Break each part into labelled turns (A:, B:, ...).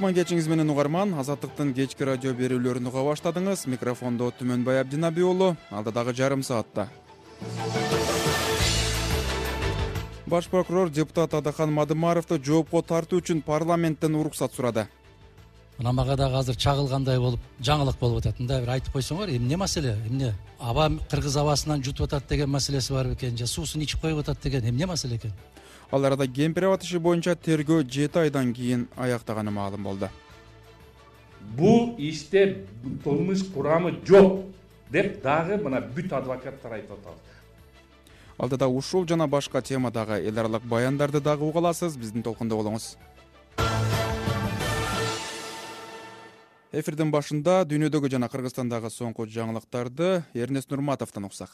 A: кутман кечиңиз менен угарман азаттыктын кечки радио берүүлөрүн уга баштадыңыз. Микрофондо түмөнбай абдинаби уулу алдыдагы жарым саатта. Баш прокурор депутат адахан мадымаровду жоопко тартуу үчүн парламенттен уруксат сурады.
B: Мына мага дагы азыр чагылгандай болуп жаңылык болуп атат. Мындай бир айтып койсоңор эмне маселе? Эмне? Аба кыргыз абасынан жутуп атат деген маселеси бар бекен же суусун ичип коюп атат деген эмне маселе экен
A: ал арада кемпир абад иши боюнча тергөө жети айдан кийин аяктаганы маалым болду.
C: Бул иште кылмыш курамы жок деп дагы мына бүт адвокаттар айтып атат
A: алдыда ушул жана башка темадагы эл аралык баяндарды дагы уга аласыз биздин толкунда болуңуз. Эфирдин башында дүйнөдөгү жана кыргызстандагы соңку жаңылыктарды эрнест нурматовдон уксак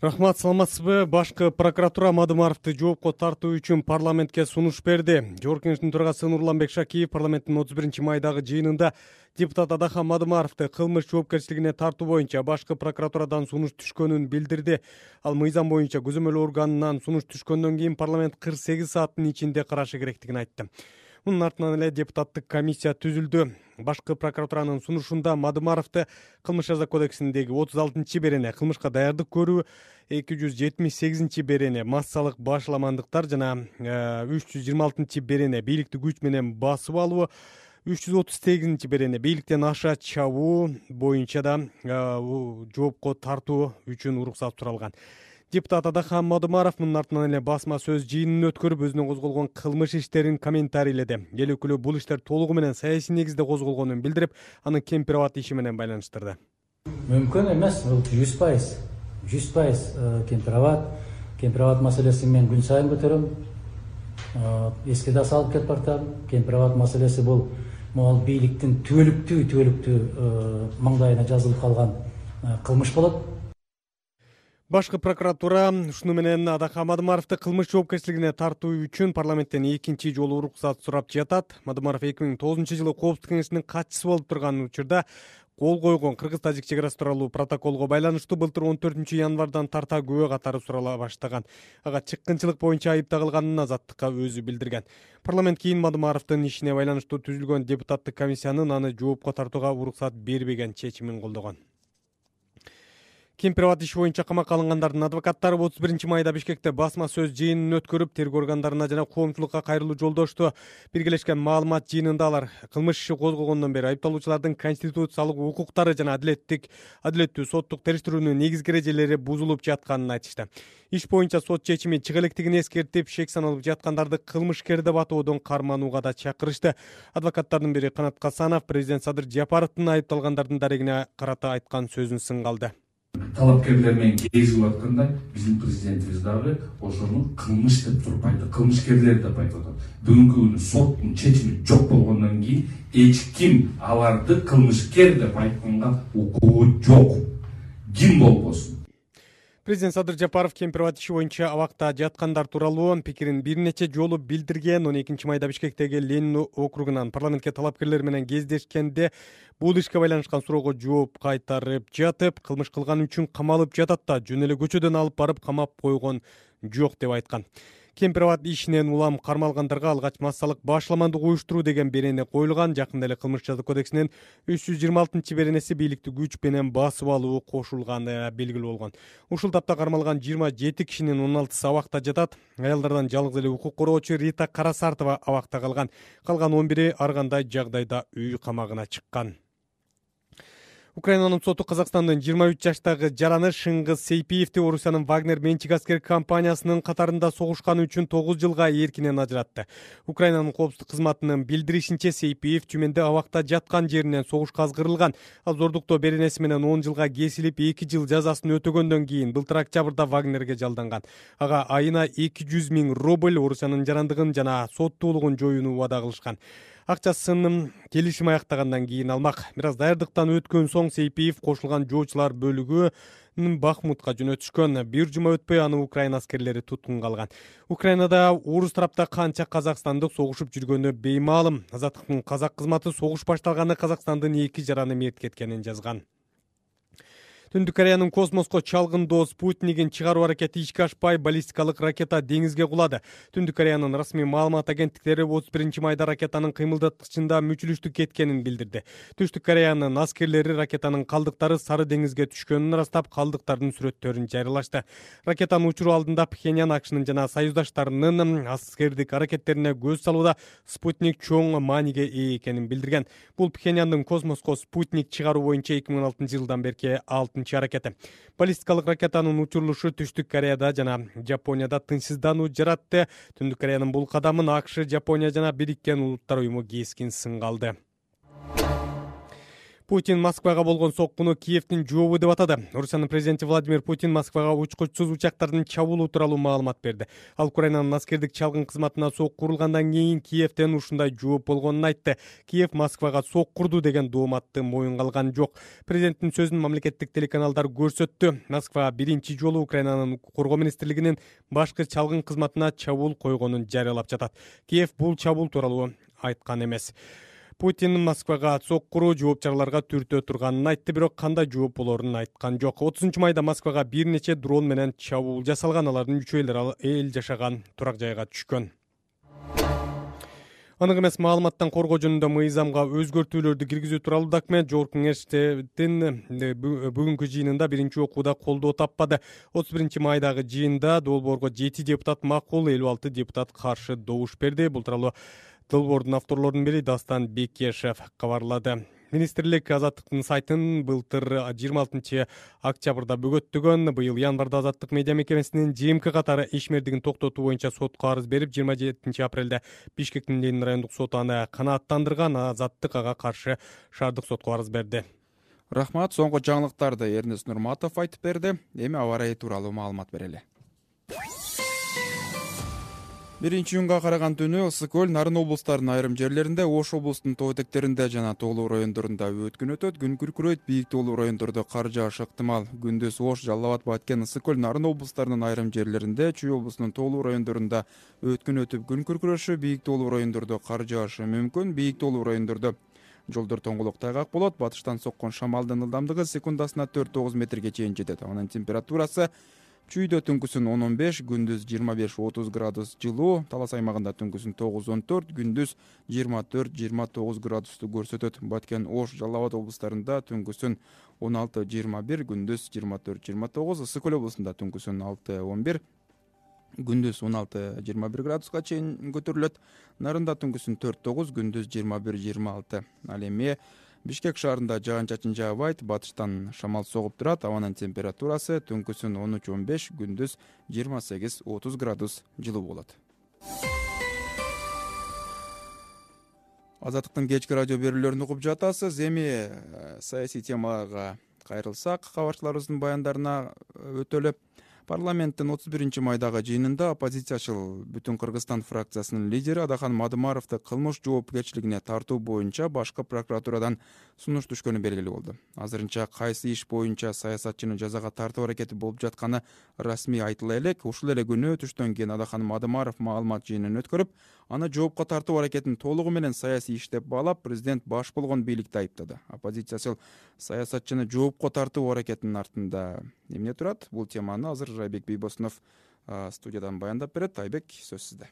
D: рахмат саламатсызбы. Башкы прокуратура мадымаровду жоопко тартуу үчүн парламентке сунуш берди. Жогорку кеңештин төрагасы нурланбек шакиев парламенттин отуз биринчи майдагы жыйынында депутат адахан мадымаровду кылмыш жоопкерчилигине тартуу боюнча башкы прокуратурадан сунуш түшкөнүн билдирди. Ал мыйзам боюнча көзөмөл органынан сунуш түшкөндөн кийин парламент кырк сегиз сааттын ичинде карашы керектигин айтты мунун артынан эле депутаттык комиссия түзүлдү. Башкы прокуратуранын сунушунда мадымаровду кылмыш жаза кодексиндеги отуз алтынчы берене кылмышка даярдык көрүү эки жүз жетимиш сегизинчи берене массалык башаламандыктар жана э, үч жүз жыйырма алтынчы берене бийликти күч менен басып алуу үч жүз отуз сегизинчи берене бийликтен аша чабуу боюнча да э, жоопко тартуу үчүн уруксат суралган депутат адахан мадымаров мунун артынан эле басма сөз жыйынын өткөрүп өзүнө козголгон кылмыш иштерин комментарийледи. Эл өкүлү бул иштер толугу менен саясий негизде козголгонун билдирип аны кемпир абад иши менен байланыштырды.
B: Мүмкүн эмес бул жүз пайыз жүз пайыз э, кемпир абад кемпир абад маселесин мен күн сайын көтөрөм. Э, эске да салып кетип баратам кемпир абад маселеси бул могул бийликтин түбөлүктүү түбөлүктүү э, маңдайына жазылып калган кылмыш болот
D: башкы прокуратура ушуну менен адахан мадымаровду кылмыш жоопкерчилигине тартуу үчүн парламенттен экинчи жолу уруксат сурап жатат. Мадымаров эки миң тогузунчу жылы коопсуздук кеңешинин катчысы болуп турган учурда кол койгон кыргыз тажик чек арасы тууралуу протоколго байланыштуу былтыр он төртүнчү январдан тарта күбө катары сурала баштаган. Ага чыккынчылык боюнча айып тагылганын азаттыкка өзү билдирген. Парламент кийин мадымаровдун ишине байланыштуу түзүлгөн депутаттык комиссиянын аны жоопко тартууга уруксат бербеген чечимин колдогон кемпир абад иши боюнча камакка алынгандардын адвокаттары отуз биринчи майда бишкекте басма сөз жыйынын өткөрүп тергөө органдарына жана коомчулукка кайрылуу жолдошту биргелешкен маалымат жыйынында алар. Кылмыш иши козголгондон бери айыпталуучулардын конституциялык укуктары жана адилеттик адилеттүү соттук териштирүүнүн негизги эрежелери бузулуп жатканын айтышты. Иш боюнча сот чечими чыга электигин эскертип шек саналып жаткандарды кылмышкер деп атоодон карманууга да чакырышты. Адвокаттардын бири канат касанов президент садыр жапаровдун айыпталгандардын дарегине карата айткан сөзүн сынга алды
C: талапкерлер менен кезигип атканда биздин президентибиз дагы ошону кылмыш деп туруп айтты. Кылмышкерлер деп айтып атат. Бүгүнкү күнү соттун чечими жок болгондон кийин эч ким аларды кылмышкер деп айтканга укугу жок. Ким болбосун
D: президент садыр жапаров кемпир абад иши боюнча абакта жаткандар тууралуу пикирин бир нече жолу билдирген. Он экинчи майда бишкектеги ленин округунан парламентке талапкерлер менен кездешкенде бул ишке байланышкан суроого жооп кайтарып жатып кылмыш кылганы үчүн камалып жатат да жөн эле көчөдөн алып барып камап койгон жок деп айткан кемпир абад ишинен улам кармалгандарга алгач массалык башаламандык уюштуруу деген берене коюлган жакында эле кылмыш жаза кодексинин үч жүз жыйырма алтынчы беренеси бийликти күч менен басып алуу кошулганы белгилүү болгон. Ушул тапта кармалган жыйырма жети кишинин он алтысы абакта жатат. Аялдардан жалгыз эле укук коргоочу рита карасартова абакта калган. Калган он бири ар кандай жагдайда үй камагына чыккан украинанын соту казакстандын жыйырма үч жаштагы жараны шыңгыз сейпиевди орусиянын вагнер менчик аскер компаниясынын катарында согушканы үчүн тогуз жылга эркинен ажыратты. Украинанын коопсуздук кызматынын билдиришинче сейпиев чүмендө абакта жаткан жеринен согушка азгырылган. Ал зордуктоо беренеси менен он жылга кесилип эки жыл жазасын өтөгөндөн кийин былтыр октябрда вагнерге жалданган. Ага айына эки жүз миң рубль орусиянын жарандыгын жана соттуулугун жоюуну убада кылышкан акчасын келишим аяктагандан кийин алмак. Бир аз даярдыктан өткөн соң сейпиев кошулган жоочулар бөлүгүн бахмутка жөнөтүшкөн. Бир жума өтпөй аны украина аскерлери туткунга алган украинада орус тарапта канча казакстандык согушуп жүргөнү беймаалым. Азаттыктын казак кызматы согуш башталганда казакстандын эки жараны мерт кеткенин жазган түндүк кореянын космоско чалгындоо спутнигин чыгаруу аракети ишке ашпай баллистикалык ракета деңизге кулады. Түндүк кореянын расмий маалымат агенттиктери отуз биринчи майда ракетанын кыймылдаткычында мүчүлүштүк кеткенин билдирди. Түштүк кореянын аскерлери ракетанын калдыктары сары деңизге түшкөнүн ырастап калдыктардын сүрөттөрүн жарыялашты ракетаны учуруу алдында пхеньян акшнын жана союздаштарынын аскердик аракеттерине көз салууда спутник чоң мааниге ээ экенин билдирген. Бул пхеньяндын космоско спутник чыгаруу боюнча эки миң он алтынчы жылдан берки аракети. Баллистикалык ракетанын учурулушу түштүк кореяда жана жапонияда тынчсыздануу жаратты. Түндүк кореянын бул кадамын акш жапония жана бириккен улуттар уюму кескин сынга алды путин москвага болгон соккуну киевдин жообу деп атады. Орусиянын президенти владимир путин москвага учкучсуз учактардын чабуулу тууралуу маалымат берди. Ал украинанын аскердик чалгын кызматына сокку урулгандан кийин киевден ушундай жооп болгонун айтты. Киев москвага соккурду деген дооматты моюнга алган жок. Президенттин сөзүн мамлекеттик телеканалдар көрсөттү. Москва биринчи жолу украинанын коргоо министрлигинин башкы чалгын кызматына чабуул койгонун жарыялап жатат. Киев бул чабуул тууралуу айткан эмес путин москвага соккуруу жооп чараларга түртө турганын айтты бирок кандай жооп болорун айткан жок. Отузунчу майда москвага бир нече дрон менен чабуул жасалган алардын үчөөлөрү эл жашаган турак жайга түшкөн. Анык эмес маалыматтан коргоо жөнүндө мыйзамга өзгөртүүлөрдү киргизүү тууралуу документ жогорку кеңештин э, бүгүнкү жыйынында биринчи окууда колдоо таппады. Отуз биринчи майдагы жыйында долбоорго жети депутат макул элүү алты депутат каршы добуш берди. Бул тууралуу долбоордун авторлорунун бири дастан бекешев кабарлады. Министрлик азаттыктын сайтын былтыр жыйырма алтынчы октябрда бөгөттөгөн быйыл январда азаттык медиа мекемесинин жмк катары ишмердигин токтотуу боюнча сотко арыз берип жыйырма жетинчи апрелде бишкектин ленин райондук соту аны канааттандырган азаттык ага каршы шаардык сотко арыз берди.
A: Рахмат соңку жаңылыктарды эрнест нурматов айтып берди. Эми аба ырайы тууралуу маалымат берели биринчи июнга караган түнү ысык көл нарын облустарынын айрым жерлеринде ош облусунун тоо этектеринде жана тоолуу райондорунда өткүн өтөт күн күркүрөйт бийик тоолуу райондордо кар жаашы ыктымал. Күндүз ош жалал абад баткен ысык көл нарын облустарынын айрым жерлеринде чүй облусунун тоолуу райондорунда өткүн өтүп күн күркүрөшү бийик тоолуу райондордо кар жаашы мүмкүн бийик тоолуу райондордо жолдор тоңголок тайгак болот. Батыштан соккон шамалдын ылдамдыгы секундасына төрт тогуз метрге чейин жетет. Абанын температурасы чүйдө түнкүсүн он он беш күндүз жыйырма беш отуз градус жылуу талас аймагында түнкүсүн тогуз он төрт күндүз жыйырма төрт жыйырма тогуз градусту көрсөтөт. Баткен ош жалал абад облустарында түнкүсүн он алты жыйырма бир күндүз жыйырма төрт жыйырма тогуз ысык көл облусунда түнкүсүн алты он бир күндүз он алты жыйырма бир градуска чейин көтөрүлөт. Нарында түнкүсүн төрт тогуз күндүз жыйырма бир жыйырма алты. Ал эми бишкек шаарында жаан чачын жаабайт батыштан шамал согуп турат. Абанын температурасы түнкүсүн он үч он беш күндүз жыйырма сегиз отуз градус жылуу болот. Азаттыктын кечки радио берүүлөрүн угуп жатасыз. Эми э, саясий темага кайрылсак кабарчыларыбыздын баяндарына өтөлү парламенттин отуз биринчи майдагы жыйынында оппозициячыл бүтүн кыргызстан фракциясынын лидери адахан мадымаровду кылмыш жоопкерчилигине тартуу боюнча башкы прокуратурадан сунуш түшкөнү белгилүү болду. Азырынча кайсы иш боюнча саясатчыны жазага тартуу аракети болуп жатканы расмий айтыла элек ушул эле күнү түштөн кийин адахан мадымаров маалымат жыйынын өткөрүп аны жоопко тартуу аракетин толугу менен саясий иш деп баалап президент баш болгон бийликти айыптады. Оппозициячыл саясатчыны жоопко тартуу аракетинин артында эмне турат? Бул теманы азыр айбек бийбосунов студиядан баяндап берет айбек сөз сизде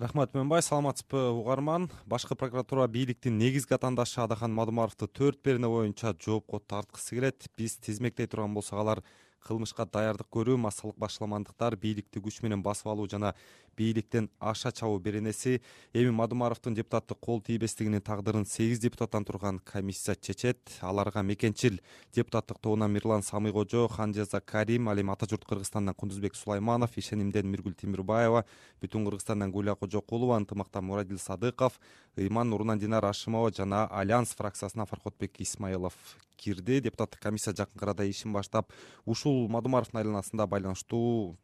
E: рахмат түмөнбай саламатсызбы угарман? Башкы прокуратура бийликтин негизги атаандашы адахан мадымаровду төрт берене боюнча жоопко тарткысы келет. Биз тизмектей турган болсок алар кылмышка даярдык көрүү массалык башаламандыктар бийликти күч менен басып алуу жана бийликтен аша чабуу беренеси. Эми мадумаровдун депутаттык кол тийбестигинин тагдырын сегиз депутаттан турган комиссия чечет. Аларга мекенчил депутаттык тобунан мирлан самыйкожо ханжаза карим ал эми ата журт кыргызстандан кундузбек сулайманов ишенимден миргүл темирбаева бүтүн кыргызстандан гүлия кожокулова ынтымактан мурадил садыков ыйман нурунан динара ашымова жана альянс фракциясынан фаркотбек исмаилов кирди депутаттык комиссия жакынкы арада ишин баштап ушул мадумаровдун айланасында байланыштуу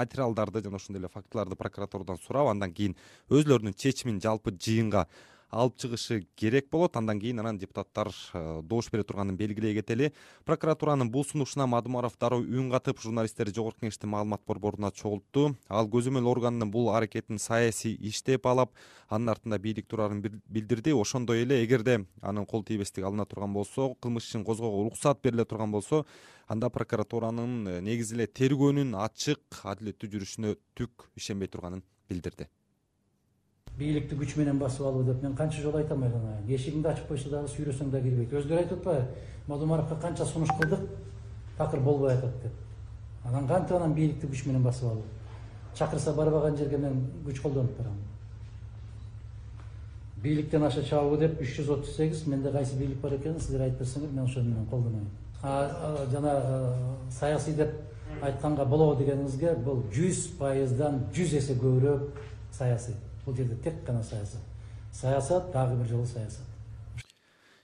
E: материалдарды жана ошондой эле фактыларды прокуратурадан сурап андан кийин өзүлөрүнүн чечимин жалпы жыйынга алып чыгышы керек болот. Андан кийин анан депутаттар э, добуш бере турганын белгилей кетели. Прокуратуранын бул сунушуна мадумаров дароо үн катып журналисттерди жогорку кеңештин маалымат борборуна чогултту ал көзөмөл органынын бул аракетин саясий иш деп баалап анын артында бийлик турарын билдирди. Ошондой эле эгерде анын кол тийбестиги алына турган болсо кылмыш ишин козгоого уруксаат бериле турган болсо анда прокуратуранын негизи эле тергөөнүн ачык адилеттүү жүрүшүнө түк ишенбей турганын билдирди
B: бийликти күч менен басып алуу деп мен канча жолу айтам айланайын эшигиңди ачып койсо дагы сүйрөсөң да кирбейт өздөрү айтып атпайбы мадумаровго канча сунуш кылдык такыр болбой атат деп. Анан кантип анан бийликти күч менен басып алуу? Чакырса барбаган жерге мен күч колдонуп барам. Бийликтен аша чабуу деп үч жүз отуз сегиз менде кайсы бийлик бар экенин силер айтып берсеңер мен ошону менен колдоноюн жана саясий деп айтканга болобу дегениңизге бул жүз пайыздан жүз эсе көбүрөөк саясий бул жерде тек гана саясат. Саясат дагы бир жолу саясат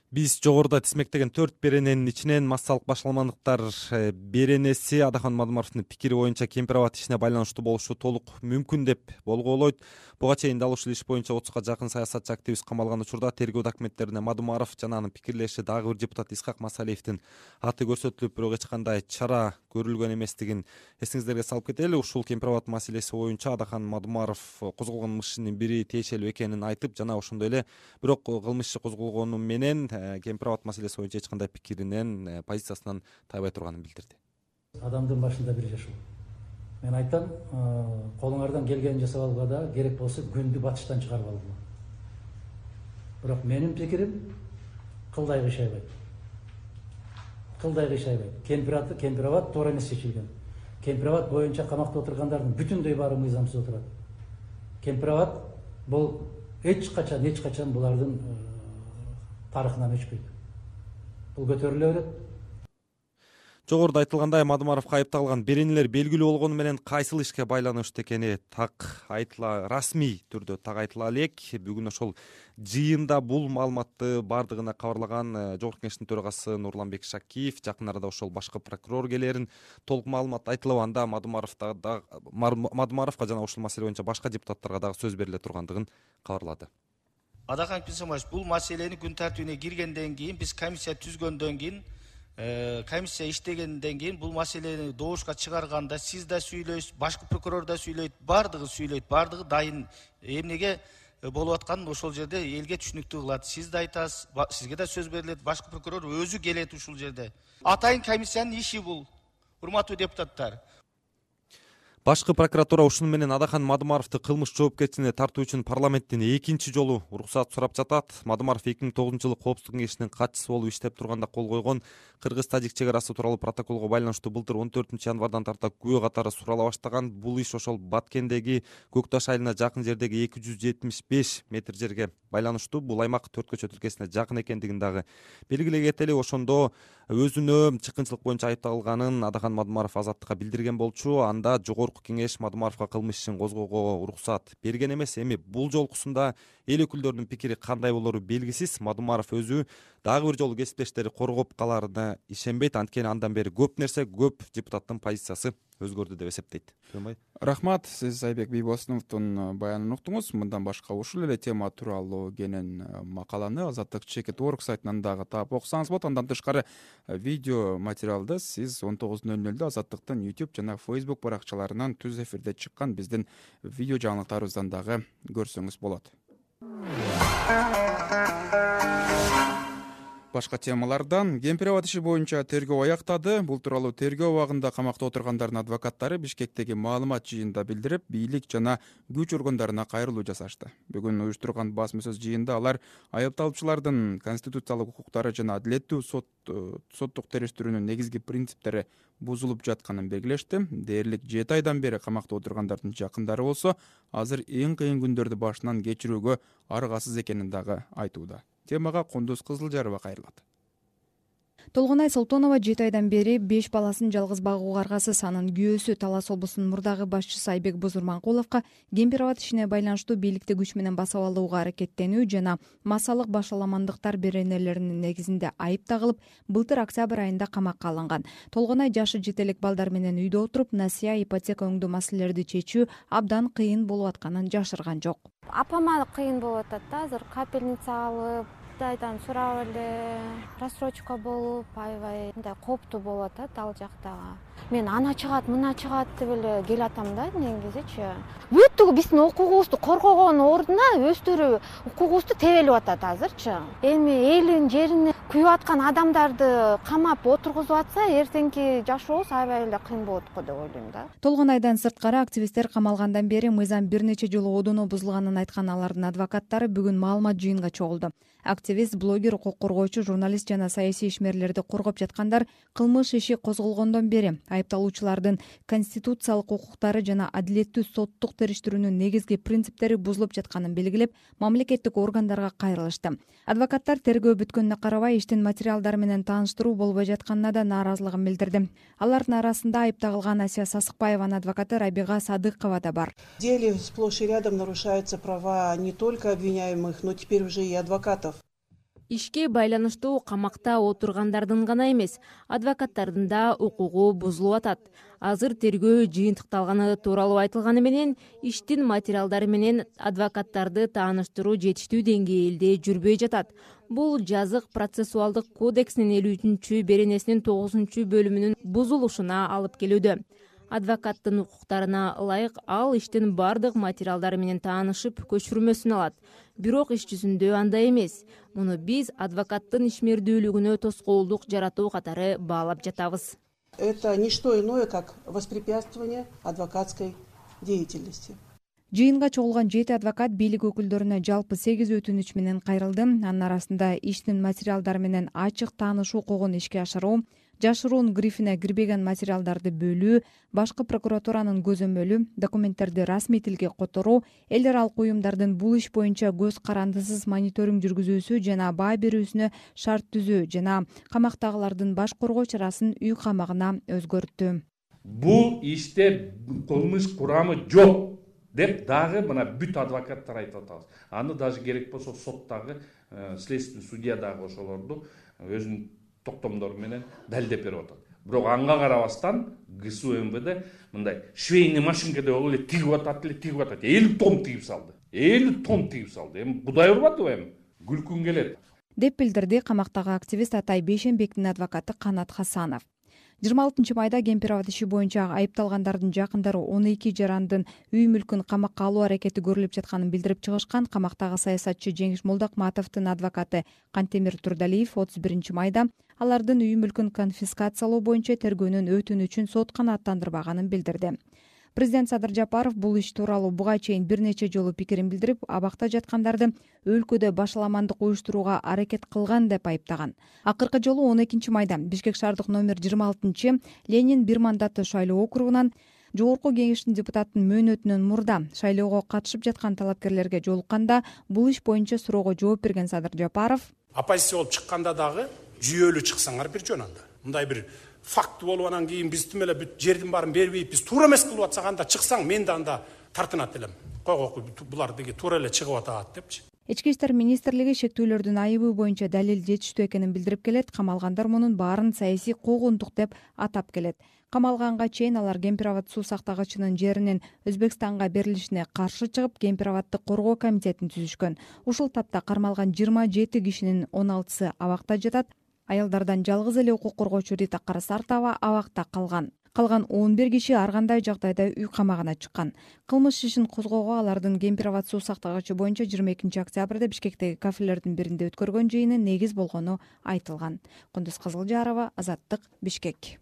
E: биз жогоруда тизмектеген төрт берененин ичинен массалык башаламандыктар э, беренеси адахан мадумаровдун пикири боюнча кемпир абад ишине байланыштуу болушу толук мүмкүн деп болголойт. Буга чейин дал ушул иш боюнча отузга жакын саясатчы активист камалган учурда тергөө документтерине мадумаров жана анын пикирлеши дагы бир депутат исхак масалиевдин аты көрсөтүлүп бирок эч кандай чара көрүлгөн эместигин эсиңиздерге салып кетели. Ушул кемпир абад маселеси боюнча адахан мадумаров козголгон ишинин бири тиешелүү экенин айтып жана ошондой эле. Бирок кылмыш иши козголгону менен э, кемпир абад маселеси боюнча эч кандай пикиринен э, позициясынан тайбай турганын билдирди.
B: Адамдын башында бир жашоо. Мен айтам колуңардан келгенин жасап алууга дагы керек болсо күндү батыштан чыгарып алгыла бирок менин пикирим кылдай кыйшайбайт кылдай кыйшайбайт кемпир абад туура эмес чечилген. Кемпир абад боюнча камакта отургандардын бүтүндөй баары мыйзамсыз отурат. Кемпир абад бул эч качан эч качан булардын тарыхынан өчпөйт. Бул көтөрүлө берет
E: жогоруда айтылгандай мадумаровго айыпталган беренелер белгилүү болгону менен кайсыл ишке байланыштуу экени так айтыла расмий түрдө так айтыла элек бүгүн ошол жыйында бул маалыматты баардыгына кабарлаган э, жогорку кеңештин төрагасы нурланбек шакиев жакын арада ошол башкы прокурор келерин толук маалымат айтылып анда мадумаровго мадумаровго жана ушул маселе боюнча башка депутаттарга дагы сөз бериле тургандыгын кабарлады
F: адахан пенсомович бул маселени күн тартибине киргенден кийин биз комиссия түзгөндөн кийин Э, комиссия иштегенден кийин бул маселени добушка чыгарганда сиз да сүйлөйсүз башкы прокурор да сүйлөйт баардыгы сүйлөйт баардыгы дайын эмнеге э, болуп атканын ошол жерде элге түшүнүктүү кылат. Сиз да айтасыз сизге да сөз берилет башкы прокурор өзү келет ушул жерде. Атайын комиссиянын иши бул урматтуу депутаттар
E: башкы прокуратура ушуну менен адахан мадумаровду кылмыш жоопкерчилигине тартуу үчүн парламенттен экинчи жолу уруксаат сурап жатат. Мадумаров эки миң тогузунчу жылы коопсуздук кеңешинин катчысы болуп иштеп турганда кол койгон. Кыргыз тажик чек арасы тууралуу протоколго байланыштуу былтыр он төртүнчү январдан тарта күбө катары сурала баштаган. Бул иш ошол баткендеги көк таш айылына жакын жердеги эки жүз жетимиш беш метр жерге байланыштуу. Бул аймак төрт көчө тилкесине жакын экендигин дагы белгилей кетели. Ошондо өзүнө чыккынчылык боюнча айыпталганын адахан мадумаров азаттыкка билдирген болчу. Анда жогорку кеңеш мадумаровго кылмыш ишин козгоого уруксаат берген эмес. Эми бул жолкусунда эл өкүлдөрүнүн пикири кандай болору белгисиз. Мадумаров өзү дагы бир жолу кесиптештери коргоп калаарына ишенбейт. Анткени андан бери көп нерсе көп депутаттын позициясы өзгөрдү деп эсептейт. Төөнбай
A: рахмат сиз айбек бийбосуновдун э, баянын уктуңуз. Мындан башка ушул эле тема тууралуу кенен э, макаланы азаттык чекит орг сайтынан дагы таап окусаңыз болот андан тышкары э, видео материалды сиз он тогуз нөл нөлдө азаттыктын youtube жана facebook баракчаларынан түз эфирде чыккан биздин видео жаңылыктарыбыздан дагы көрсөңүз болот башка темалардан кемпир абад иши боюнча тергөө аяктады. Бул тууралуу тергөө абагында камакта отургандардын адвокаттары бишкектеги маалымат жыйынында билдирип бийлик жана күч органдарына кайрылуу жасашты. Бүгүн уюштурган басма сөз жыйында алар айыпталуучулардын конституциялык укуктары жана адилеттүү соттук териштирүүнүн негизги принциптери бузулуп жатканын белгилешти. Дээрлик жети айдан бери камакта отургандардын жакындары болсо азыр эң кыйын күндөрдү башынан кечирүүгө аргасыз экенин дагы айтууда темага кундуз кызылжарова кайрылат
G: толгонай солтонова жети айдан бери беш баласын жалгыз багууга аргасыз анын күйөөсү талас облусунун мурдагы башчысы айбек бузурманкуловго кемпир абад ишине байланыштуу бийликти күч менен басып алууга аракеттенүү жана массалык башаламандыктар беренелеринин негизинде айып тагылып былтыр октябрь айында камакка алынган. Толгонай жашы жете элек балдар менен үйдө отуруп насыя ипотека өңдүү маселелерди чечүү абдан кыйын болуп атканын жашырган жок.
H: Апама кыйын болуп атат да азыр капельница алып кудайдан сурап эле рассрочка болуп аябай мындай кооптуу болуп атат ал жактагы. Мен ана чыгат мына чыгат деп эле келатам да негизичи биздин укугубузду коргогонун ордуна өздөрү укугубузду тебелип атат азырчы эми элин жерин күйүп аткан адамдарды камап отургузуп атса эртеңки жашообуз аябай эле кыйын болот го деп ойлойм да.
G: Толгонайдан сырткары активисттер камалгандан бери мыйзам бир нече жолу одоно бузулганын айткан алардын адвокаттары бүгүн маалымат жыйынга чогулду. Активист блогер укук коргоочу журналист жана саясий ишмерлерди коргоп жаткандар кылмыш иши козголгондон бери айыпталуучулардын конституциялык укуктары жана адилеттүү соттук негизги принциптери бузулуп жатканын белгилеп мамлекеттик органдарга кайрылышты. Адвокаттар тергөө бүткөнүнө карабай иштин материалдары менен тааныштыруу болбой жатканына да нааразылыгын билдирди. Алардын арасында айып тагылган асия сасыкбаеванын адвокаты рабига садыкова да бар.
I: В деле сплошь и рядом нарушаются права не только обвиняемых но теперь уже и адвокатов
J: ишке байланыштуу камакта отургандардын гана эмес адвокаттардын да укугу бузулуп атат. Азыр тергөө жыйынтыкталганы тууралуу айтылганы менен иштин материалдары менен адвокаттарды тааныштыруу жетиштүү деңгээлде жүрбөй жатат. Бул жазык процессуалдык кодексинин элүү үчүнчү беренесинин тогузунчу бөлүмүнүн бузулушуна алып келүүдө адвокаттын укуктарына ылайык ал иштин баардык материалдары менен таанышып көчүрмөсүн алат. Бирок иш жүзүндө андай эмес. Муну биз адвокаттын ишмердүүлүгүнө тоскоолдук жаратуу катары баалап жатабыз.
I: Это не что иное как воспрепятствование адвокатской деятельности.
G: Жыйынга чогулган жети адвокат бийлик өкүлдөрүнө жалпы сегиз өтүнүч менен кайрылды. Анын арасында иштин материалдары менен ачык таанышуу укугун ишке ашыруу жашыруун грифине кирбеген материалдарды бөлүү башкы прокуратуранын көзөмөлү документтерди расмий тилге которуу эл аралык уюмдардын бул иш боюнча көз карандысыз мониторинг жүргүзүүсү жана баа берүүсүнө шарт түзүү жана камактагылардын баш коргоо чарасын үй камагына өзгөрттү.
C: Бул иште кылмыш курамы жок деп дагы мына бүт адвокаттар айтып атабыз. Аны даже керек болсо соттагы э, следственный судья дагы ошолорду өзүнүн токтомдору менен далилдеп берип атат. Бирок ага карабастан гсу мвд мындай швейный машинкадай болуп эле тигип атат эле тигип атат. Элүү том тигип салды. Элүү том тигип салды. Эми будай урбадыбы эми? Күлкүң келет.
G: Деп билдирди камактагы активист атай бейшенбектин адвокаты канат хасанов жыйырма алтынчы майда кемпир иши боюнча айыпталгандардын жакындары он эки жарандын үй мүлкүн камакка алуу аракети көрүлүп жатканын билдирип чыгышкан камактагы саясатчы жеңиш молдокматовдун адвокаты кантемир турдалиев отуз биринчи майда алардын үй мүлкүн конфискациялоо боюнча тергөөнүн өтүнүчүн сот канааттандырбаганын билдирди президент садыр жапаров бул иш тууралуу буга чейин бир нече жолу пикирин билдирип абакта жаткандарды өлкөдө башаламандык уюштурууга аракет кылган деп айыптаган. Акыркы жолу он экинчи майда бишкек шаардык номер жыйырма алтынчы ленин бир мандаттуу шайлоо округунан жогорку кеңештин депутатынын мөөнөтүнөн мурда шайлоого катышып жаткан талапкерлерге жолукканда бул иш боюнча суроого жооп берген садыр жапаров.
K: Оппозиция болуп чыкканда дагы жүйөлүү чыксаңар бир жөн анда мындай бир факт болуп анан кийин биз тим эле бүт жердин баарын бербейт биз туура эмес кылып атсак анда чыксаң мен да анда тартынат элем. Койгоку булар деги туура эле чыгып атат депчи.
G: Ички иштер министрлиги шектүүлөрдүн айыбы боюнча далил жетиштүү экенин билдирип келет камалгандар мунун баарын саясий куугунтук деп атап келет. Камалганга чейин алар кемпир суу сактагычынын жеринин өзбекстанга берилишине каршы чыгып кемпир коргоо комитетин түзүшкөн. Ушул тапта кармалган жыйырма жети кишинин он алтысы абакта жатат аялдардан жалгыз эле укук коргоочу рита карасартова абакта калган. Калган он бир киши ар кандай жагдайда үй камагына чыккан. Кылмыш ишин козгоого алардын кемпир суу сактагычы боюнча жыйырма экинчи октябрда бишкектеги кафелердин биринде өткөргөн жыйыны негиз болгону айтылган. Кундуз кызылжарова азаттык бишкек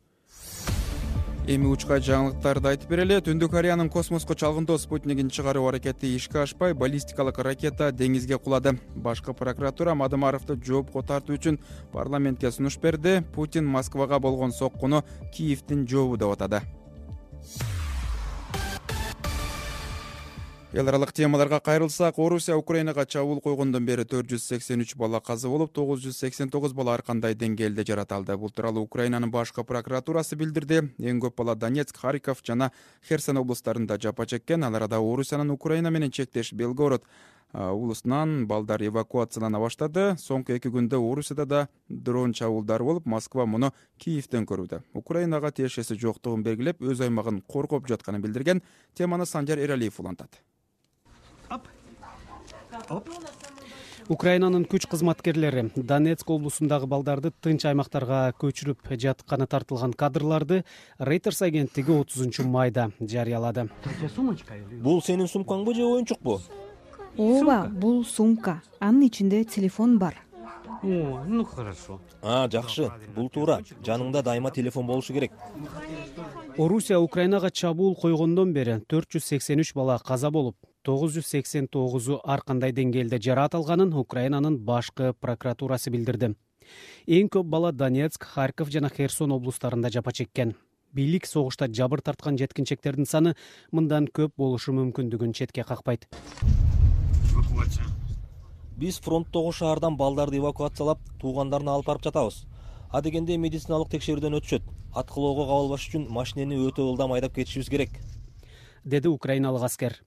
A: эми учка жаңылыктарды айтып берели. Түндүк кореянын космоско чалгындоо спутнигин чыгаруу аракети ишке ашпай баллистикалык ракета деңизге кулады. Башкы прокуратура мадымаровду жоопко тартуу үчүн парламентке сунуш берди. Путин москвага болгон соккуну киевдин жообу деп атады эл аралык темаларга кайрылсак орусия украинага чабуул койгондон бери төрт жүз сексен үч бала каза болуп тогуз жүз сексен тогуз бала ар кандай деңгээлде жаратылды бул тууралуу украинанын башкы прокуратурасы билдирди. Эң көп бала донецк харьков жана херсон облустарында жапа чеккен. Ал арада орусиянын украина менен чектеш белгород облусунан балдар эвакуациялана баштады. Соңку эки күндө орусияда да дрон чабуулдары болуп москва муну киевден көрүүдө. Украинага тиешеси жоктугун белгилеп өз аймагын коргоп жатканын билдирген теманы санжар эралиев улантат
L: украинанын күч кызматкерлери донецк облусундагы балдарды тынч аймактарга көчүрүп жатканы тартылган кадрларды рейтерс агенттиги отузунчу майда жарыялады.
M: Бул сенин сумкаңбы же оюнчукпу
N: ооба бул сумка. Анын ичинде телефон бар.
M: Ну хорошо. А жакшы. Бул туура. Жаныңда дайыма телефон болушу керек.
L: Орусия украинага чабуул койгондон бери төрт жүз сексен үч бала каза болуп тогуз жүз сексен тогузу ар кандай деңгээлде жараат алганын украинанын башкы прокуратурасы билдирди. Эң көп бала донецк харьков жана херсон облустарында жапа чеккен. Бийлик согушта жабыр тарткан жеткинчектердин саны мындан көп болушу мүмкүндүгүн четке какпайт
M: биз фронттогу шаардан балдарды эвакуациялап туугандарына алып барып жатабыз. Адегенде медициналык текшерүүдөн өтүшөт аткылоого кабылбаш үчүн машинени өтө ылдам айдап кетишибиз керек.
L: Деди украиналык аскер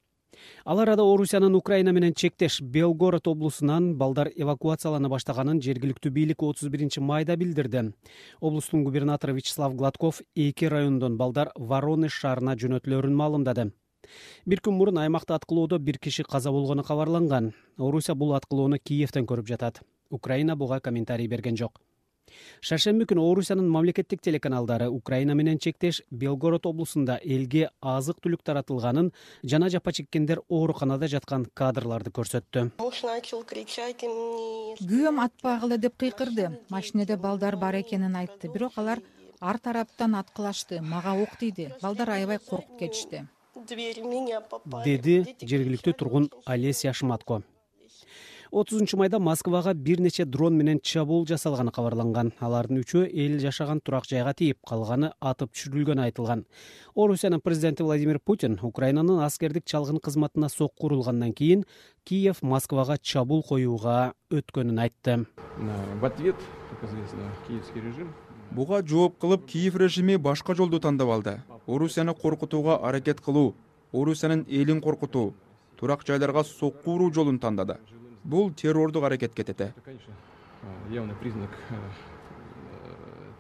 L: ал арада орусиянын украина менен чектеш. Белгород облусунан балдар эвакуациялана баштаганын жергиликтүү бийлик отуз биринчи майда билдирди. Облустун губернатору вячеслав гладков эки райондон балдар воронеж шаарына жөнөтүлөрүн маалымдады. Бир күн мурун аймакта аткылоодо бир киши каза болгону кабарланган. Орусия бул аткылоону киевден көрүп жатат. Украина буга комментарий берген жок шаршемби күнү орусиянын мамлекеттик телеканалдары украина менен чектеш белгород облусунда элге азык түлүк таратылганын жана жапа чеккендер ооруканада жаткан кадрларды көрсөттү.
O: Муж начал кричать и мне
P: күйөөм атпагыла деп кыйкырды. Машинеде балдар бар экенин айтты. Бирок алар ар тараптан аткылашты мага ок тийди. Балдар аябай коркуп кетишти.
O: Дверь в меня попали.
L: Деди жергиликтүү тургун олеся шматко отузунчу майда москвага бир нече дрон менен чабуул жасалганы кабарланган. Алардын үчөө эл жашаган турак жайга тийип калганы атып түшүрүлгөнү айтылган. Орусиянын президенти владимир путин украинанын аскердик чалгын кызматына сокку урулгандан кийин киев москвага чабуул коюуга өткөнүн айтты.
Q: В ответ как известно киевский режим.
A: Буга жооп кылып киев режими башка жолду тандап алды. Орусияны коркутууга аракет кылуу орусиянын элин коркутуу турак жайларга сокку уруу жолун тандады бул террордук аракетке тете
Q: конечно. Явный признак э,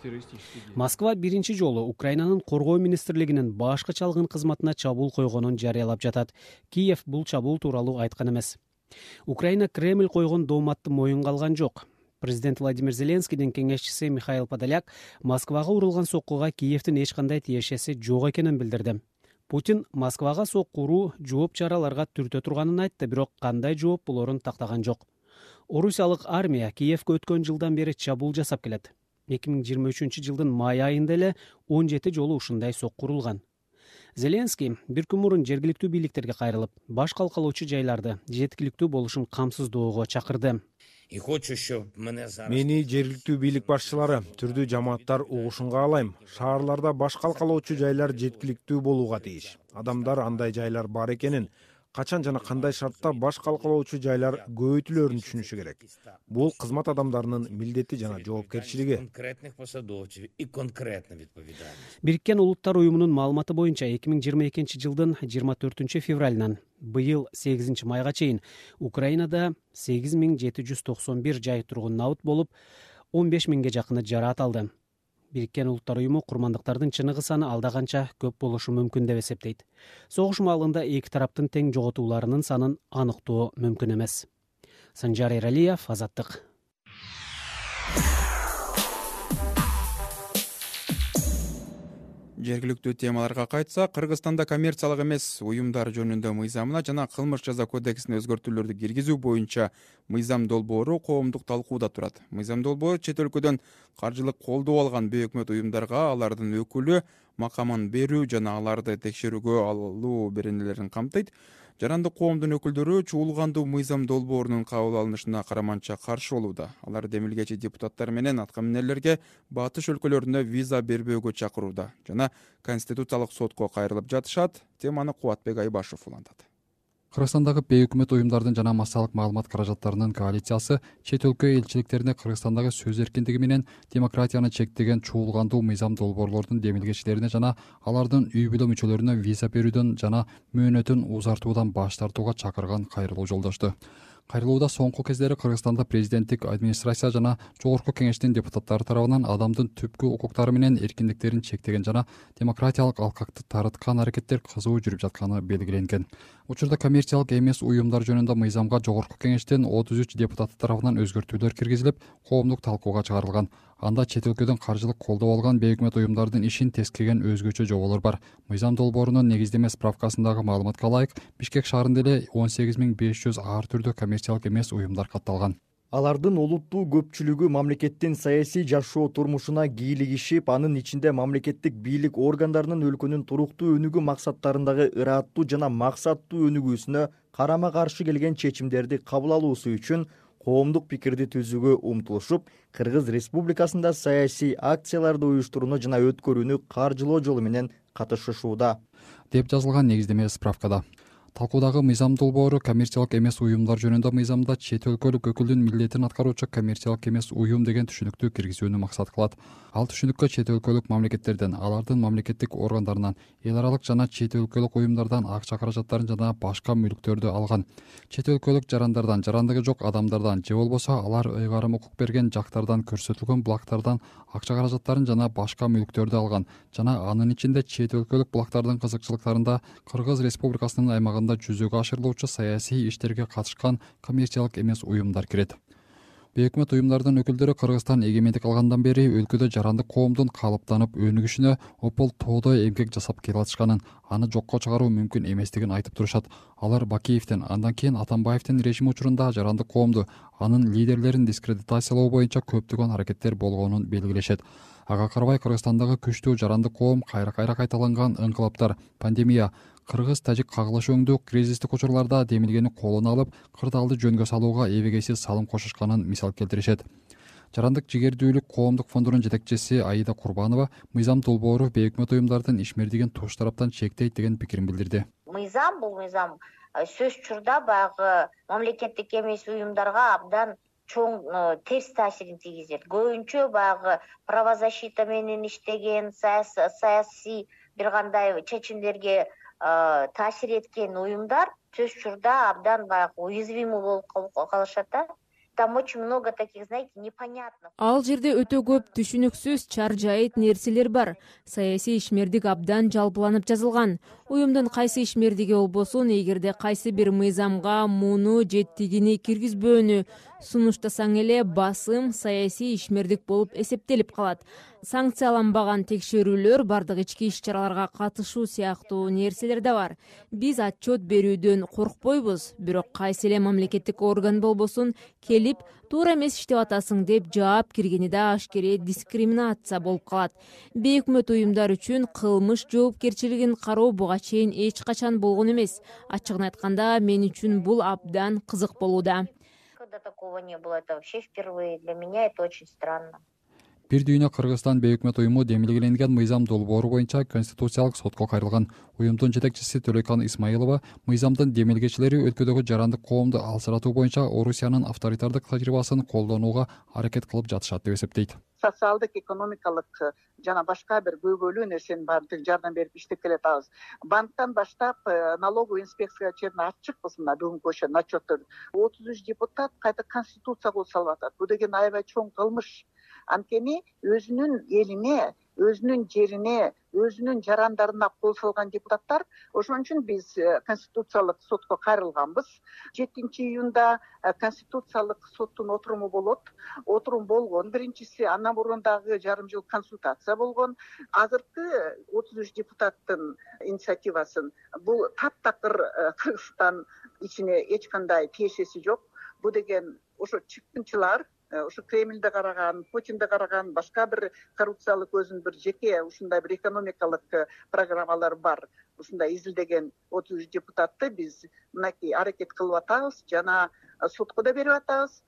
Q: террористический
L: москва биринчи жолу украинанын коргоо министрлигинин башкы чалгын кызматына чабуул койгонун жарыялап жатат. Киев бул чабуул тууралуу айткан эмес. Украина кремль койгон дооматты моюнга алган жок. Президент владимир зеленскийдин кеңешчиси михаил подоляк москвага урулган соккуга киевдин эч кандай тиешеси жок экенин билдирди путин москвага сокку уруу жооп чараларга түртө турганын айтты бирок кандай жооп болорун тактаган жок. Орусиялык армия киевке өткөн жылдан бери чабуул жасап келет. Эки миң жыйырма үчүнчү жылдын май айында эле он жети жолу ушундай сокку урулган зеленский бир күн мурун жергиликтүү бийликтерге кайрылып баш калкалоочу жайларды жеткиликтүү болушун камсыздоого чакырды
R: мени жергиликтүү бийлик башчылары түрдүү жамааттар угушун каалайм шаарларда баш калкалоочу жайлар жеткиликтүү болууга тийиш адамдар андай жайлар бар экенин качан жана кандай шартта баш калкалоочу жайлар көбөйтүлөрүн түшүнүшү керек? Бул кызмат адамдарынын милдети жана жоопкерчилиги.
L: Бириккен улуттар уюмунун маалыматы боюнча эки миң жыйырма экинчи жылдын жыйырма төртүнчү февралынан быйыл сегизинчи майга чейин украинада сегиз миң жети жүз токсон бир жай тургун набыт болуп он беш миңге жакыны жараат алды бириккен улуттар уюму курмандыктардын чыныгы саны алда канча көп болушу мүмкүн деп эсептейт. Согуш маалында эки тараптын тең жоготууларынын санын аныктоо мүмкүн эмес. Санжар эралиев азаттык
A: жергиликтүү темаларга кайтсак кыргызстанда коммерциялык эмес уюмдар жөнүндө мыйзамына жана кылмыш жаза кодексине өзгөртүүлөрдү киргизүү боюнча мыйзам долбоору коомдук талкууда турат. Мыйзам долбоору чет өлкөдөн каржылык колдоо алган бейөкмөт уюмдарга алардын өкүлү макамын берүү жана аларды текшерүүгө алуу беренелерин камтыйт жарандык коомдун өкүлдөрү чуулгандуу мыйзам долбоорунун кабыл алынышына караманча каршы болууда. Алар демилгечи депутаттар менен аткаминерлерге батыш өлкөлөрүнө виза бербөөгө чакырууда жана конституциялык сотко кайрылып жатышат теманы кубатбек айбашев улантат
S: кыргызстандагы бейөкмөт уюмдардын жана массалык маалымат каражаттарынын коалициясы чет өлкө элчиликтерине кыргызстандагы сөз эркиндиги менен демократияны чектеген чуулгандуу мыйзам долбоорлордун демилгечилерине жана алардын үй бүлө мүчөлөрүнө виза берүүдөн жана мөөнөтүн узартуудан баш тартууга чакырган кайрылуу жолдошту кайрылууда соңку кездери кыргызстанда президенттик администрация жана жогорку кеңештин депутаттары тарабынан адамдын түпкү укуктары менен эркиндиктерин чектеген жана демократиялык алкакты таарыткан аракеттер кызуу жүрүп жатканы белгиленген. Учурда коммерциялык эмес уюмдар жөнүндө мыйзамга жогорку кеңештин отуз үч депутаты тарабынан өзгөртүүлөр киргизилип коомдук талкууга чыгарылган анда чет өлкөдөн каржылык колдоо алган бейөкмөт уюмдардын ишин тескеген өзгөчө жоболор бар. Мыйзам долбоорунун негиздеме справкасындагы маалыматка ылайык бишкек шаарында эле он сегиз миң беш жүз ар түрдүү коммерциялык эмес уюмдар катталган.
T: Алардын олуттуу көпчүлүгү мамлекеттин саясий жашоо турмушуна кийлигишип анын ичинде мамлекеттик бийлик органдарынын өлкөнүн туруктуу өнүгүү максаттарындагы ыраттуу жана максаттуу өнүгүүсүнө карама каршы келген чечимдерди кабыл алуусу үчүн коомдук пикирди түзүүгө умтулушуп кыргыз республикасында саясий акцияларды уюштурууну жана өткөрүүнү каржылоо жолу менен катышышууда.
S: Деп жазылган негиздеме справкада талкуудагы мыйзам долбоору коммерциялык эмес уюмдар жөнүндө мыйзамда чет өлкөлүк өкүлдүн милдетин аткаруучу коммерциялык эмес уюм деген түшүнүктү киргизүүнү максат кылат. Ал түшүнүккө чет өлкөлүк мамлекеттерден алардын мамлекеттик органдарынан эл аралык жана чет өлкөлүк уюмдардан акча каражаттарын жана башка мүлктөрдү алган. Чет өлкөлүк жарандардан жарандыгы жок адамдардан же болбосо алар ыйгарым укук берген жактардан көрсөтүлгөн булактардан акча каражаттарын жана башка мүлктөрдү алган жана анын ичинде чет өлкөлүк булактардын кызыкчылыктарында кыргыз республикасынын аймагында жүзөгө ашырылуучу саясий иштерге катышкан коммерциялык эмес уюмдар кирет. Бейөкмөт уюмдардын өкүлдөрү кыргызстан эгемендик алгандан бери өлкөдө жарандык коомдун калыптанып өнүгүшүнө опол тоодой эмгек жасап келатышканын аны жокко чыгаруу мүмкүн эместигин айтып турушат. Алар бакиевдин андан кийин атамбаевдин режими учурунда жарандык коомду анын лидерлерин дискредитациялоо боюнча көптөгөн аракеттер болгонун белгилешет. Ага карабай кыргызстандагы күчтүү жарандык коом кайра кайра кайталанган ыңкылаптар пандемия кыргыз тажик кагылыш өңдүү кризистик учурларда демилгени колуна алып кырдаалды жөнгө салууга эбегейсиз салым кошушканын мисал келтиришет. Жарандык жигердүүлүк коомдук фондунун жетекчиси аида курбанова мыйзам долбоору бейөкмөт уюмдардын ишмердигин туш тараптан чектейт деген пикирин билдирди.
U: Мыйзам бул мыйзам э, сөзсүз турда баягы мамлекеттик эмес уюмдарга абдан чоң э, терс таасирин тийгизет. Көбүнчө баягы правозащита менен иштеген саясий бир кандай чечимдерге таасир эткен уюмдар сөзсүз турда абдан баягы уязвимый болуп калышат да. Там очень много таких знаете непонятных.
J: Ал жерде өтө көп түшүнүксүз чар жайыт нерселер бар. Саясий ишмердик абдан жалпыланып жазылган. Уюмдун кайсы ишмердиги болбосун эгерде кайсы бир мыйзамга муну же тигини киргизбөөнү сунуштасаң эле басым саясий ишмердик болуп эсептелип калат. Санкцияланбаган текшерүүлөр бардык ички иш чараларга катышуу сыяктуу нерселер да бар. Биз отчет берүүдөн коркпойбуз бирок кайсы эле мамлекеттик орган болбосун келип туура эмес иштеп атасың деп жаап киргени да ашкере дискриминация болуп калат. Бейөкмөт уюмдар үчүн кылмыш жоопкерчилигин кароо буга чейин эч качан болгон эмес. Ачыгын айтканда мен үчүн бул абдан кызык болууда
U: никогда такого не было. Это вообще впервые. Для меня это очень странно
S: бир дүйнө кыргызстан бейөкмөт уюму демилгеленген мыйзам долбоору боюнча конституциялык сотко кайрылган. Уюмдун жетекчиси төлөйкан исмаилова мыйзамдын демилгечилери өлкөдөгү жарандык коомду алсыратуу боюнча орусиянын авторитардык тажрыйбасын колдонууга аракет кылып жатышат деп эсептейт.
V: Социалдык экономикалык жана башка бир көйгөйлүү нерсенин баарын жардам берип иштеп келатабыз банктан баштап э, налоговый инспекцияга чейин ачыкпыз мына бүгүнкү ошо отчеттөрдү отуз үч депутат кайта конституция кылып салып атат. Бул деген аябай чоң кылмыш анткени өзүнүн элине өзүнүн жерине өзүнүн жарандарына кол салган депутаттар ошон үчүн биз э, конституциялык сотко кайрылганбыз. Жетинчи июнда э, конституциялык соттун отуруму болот. Отурум болгон. Биринчиси андан мурун дагы жарым жыл консультация болгон. Азыркы отуз үч депутаттын инициативасын бул таптакыр э, кыргызстан ичине эч кандай тиешеси жок. Бул деген ошо чыккынчылар ушу э, кремлди караган путинди караган башка бир коррупциялык өзүнүн бир жеке ушундай бир экономикалык э, программалары бар. Ушундай изилдеген отуз үч депутатты биз мынакей аракет кылып атабыз жана э, сотко да берип атабыз.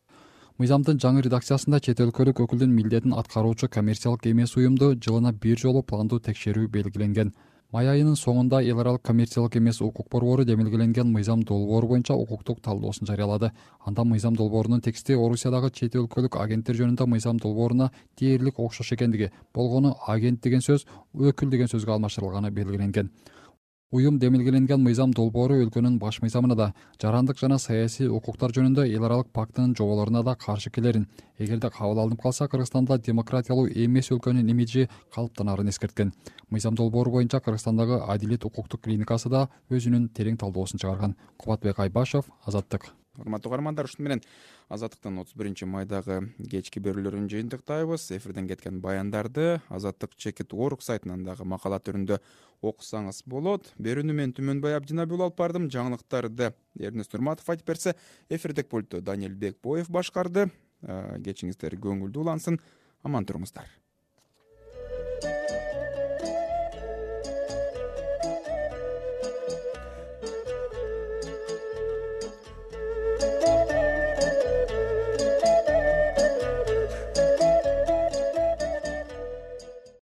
S: Мыйзамдын жаңы редакциясында чет өлкөлүк өкүлдүн милдетин аткаруучу коммерциялык эмес уюмду жылына бир жолу пландуу текшерүү белгиленген май айынын соңунда эл аралык коммерциялык эмес укук борбору демилгеленген мыйзам долбоору боюнча укуктук талдоосун жарыялады. Анда мыйзам долбоорунун тексти орусиядагы чет өлкөлүк агенттер жөнүндө мыйзам долбооруна дээрлик окшош экендиги болгону агент деген сөз өкүл деген сөзгө алмаштырылганы белгиленген уюм демилгеленген мыйзам долбоору өлкөнүн баш мыйзамына да жарандык жана саясий укуктар жөнүндө эл аралык пактынын жоболоруна да каршы келерин. Эгерде кабыл алынып калса кыргызстанда демократиялуу эмес өлкөнүн имиджи калыптанарын эскерткен. Мыйзам долбоору боюнча кыргызстандагы адилет укуктук клиникасы да өзүнүн терең талдоосун чыгарган. Кубатбек айбашев азаттык
A: урматтуу угармандар ушуну менен азаттыктын отуз биринчи майдагы кечки берүүлөрүн жыйынтыктайбыз. Эфирден кеткен баяндарды азаттык чекит орг сайтынан дагы макала түрүндө окусаңыз болот. Берүүнү мен түмөнбай абдинаби уулу алып бардым. Жаңылыктарды эрнест нурматов айтып берсе эфирдик пультту даниил бекбоев башкарды кечиңиздер көңүлдүү улансын. Аман туруңуздар